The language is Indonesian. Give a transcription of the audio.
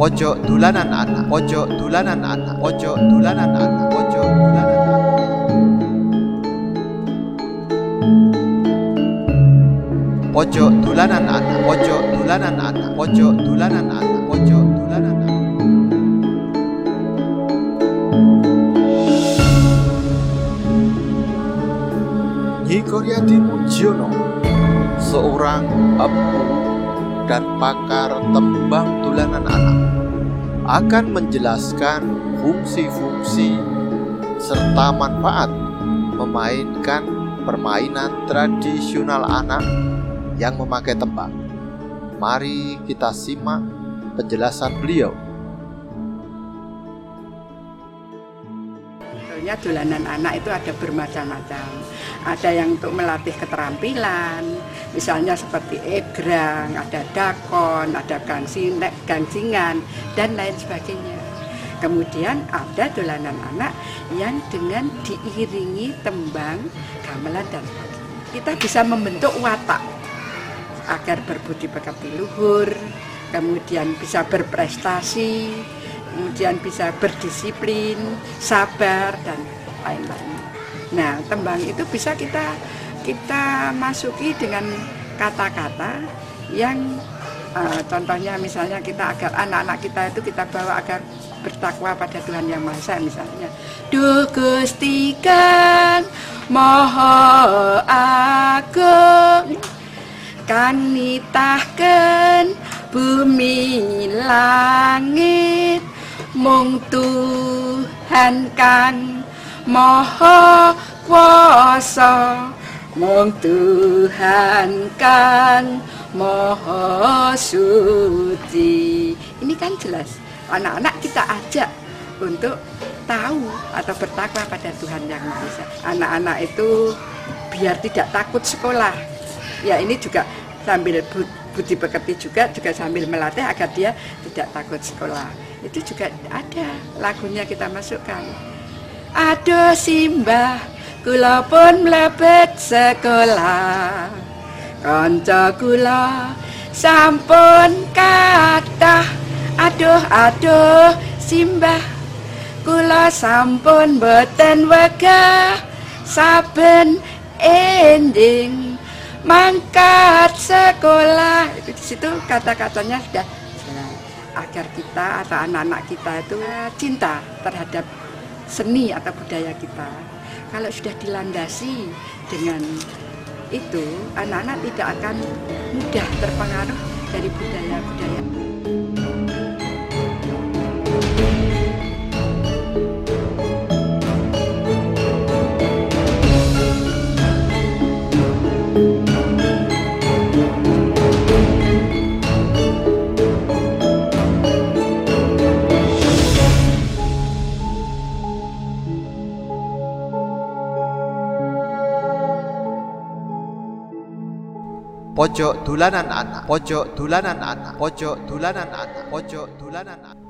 pojok dulanan anak, pojok dulanan anak, pojok dulanan anak, pojok dulanan anak. Pojok dulanan anak, pojok dulanan anak, pojok dulanan anak, pojok dulanan anak. Nyi Koryadi Mujiono, seorang empu dan pakar tembang dulanan anak, akan menjelaskan fungsi-fungsi serta manfaat memainkan permainan tradisional anak yang memakai tembang. Mari kita simak penjelasan beliau. Sebetulnya dolanan anak itu ada bermacam-macam. Ada yang untuk melatih keterampilan, misalnya seperti egrang, ada dakon, ada gangsingan, dan lain sebagainya. Kemudian ada dolanan anak yang dengan diiringi tembang, gamelan, dan sebagainya. Kita bisa membentuk watak agar berbudi pekerti luhur, kemudian bisa berprestasi, kemudian bisa berdisiplin, sabar dan lain-lain. Nah, tembang itu bisa kita kita masuki dengan kata-kata yang uh, contohnya misalnya kita agar anak-anak kita itu kita bawa agar bertakwa pada Tuhan yang Maha Esa misalnya. Duh Gusti kan Maha Agung kan nitahken bumi langit mung Tuhan kang maha kuasa. Mung Tuhan kang maha suci. Ini kan jelas anak-anak kita ajak untuk tahu atau bertakwa pada Tuhan yang Maha anak-anak itu biar tidak takut sekolah. Ya ini juga sambil budi pekerti juga juga sambil melatih agar dia tidak takut sekolah. Itu juga ada lagunya kita masukkan. Aduh simbah kula pun mlebet sekolah. Kanca kula sampun kathah. Aduh aduh simbah. Kula sampun boten wegah saben ending. Mangkat sekolah. Itu di situ kata-katanya sudah agar kita atau anak-anak kita itu cinta terhadap seni atau budaya kita. Kalau sudah dilandasi dengan itu anak-anak tidak akan mudah terpengaruh dari budaya-budaya Pojok dulanan anak, pojok dulanan anak, pojok dulanan anak, pojok dulanan anak.